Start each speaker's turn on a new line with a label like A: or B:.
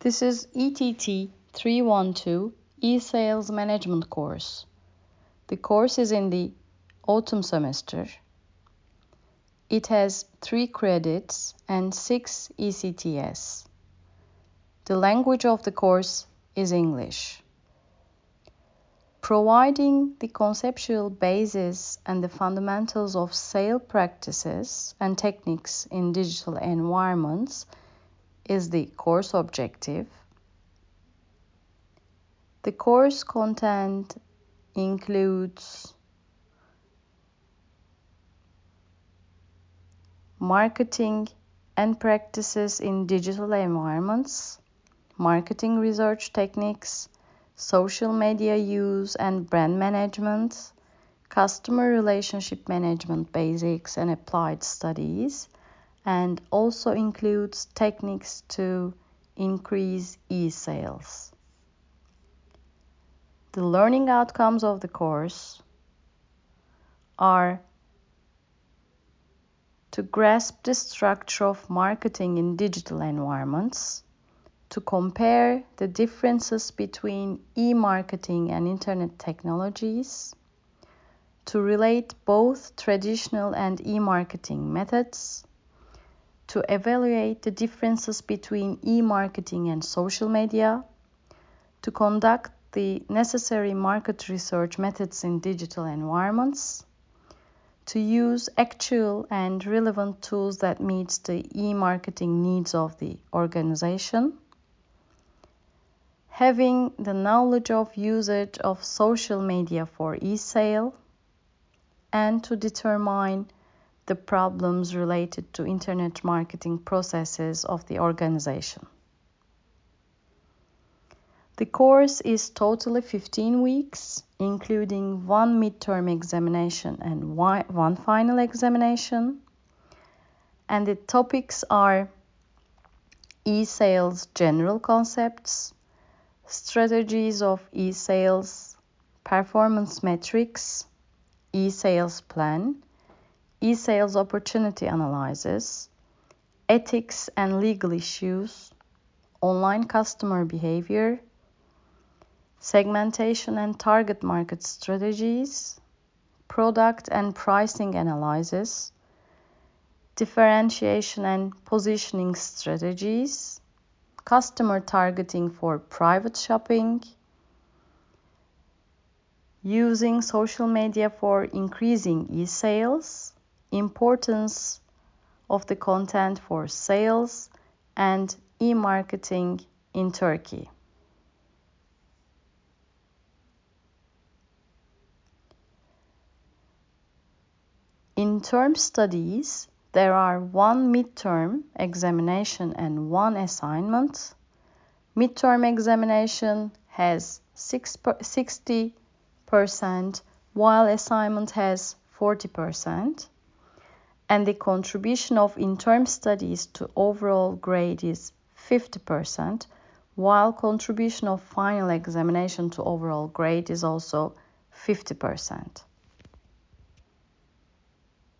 A: This is ETT 312 e-sales management course. The course is in the autumn semester. It has 3 credits and 6 ECTS. The language of the course is English. Providing the conceptual basis and the fundamentals of sale practices and techniques in digital environments is the course objective. The course content includes marketing and practices in digital environments, marketing research techniques, social media use and brand management, customer relationship management basics and applied studies, and also includes techniques to increase e sales. The learning outcomes of the course are to grasp the structure of marketing in digital environments, to compare the differences between e marketing and internet technologies, to relate both traditional and e marketing methods, to evaluate the differences between e marketing and social media, to conduct the necessary market research methods in digital environments, to use actual and relevant tools that meet the e marketing needs of the organization, having the knowledge of usage of social media for e sale, and to determine the problems related to internet marketing processes of the organization. The course is totally 15 weeks, including one midterm examination and one final examination. And the topics are e sales general concepts, strategies of e sales, performance metrics, e sales plan, e-sales opportunity analysis, ethics and legal issues, online customer behavior, segmentation and target market strategies, product and pricing analysis, differentiation and positioning strategies, customer targeting for private shopping, using social media for increasing e-sales, importance of the content for sales and e-marketing in Turkey. In term studies, there are one midterm examination and one assignment. Midterm examination has 60%, while assignment has 40% and the contribution of interim studies to overall grade is 50%, while contribution of final examination to overall grade is also 50%.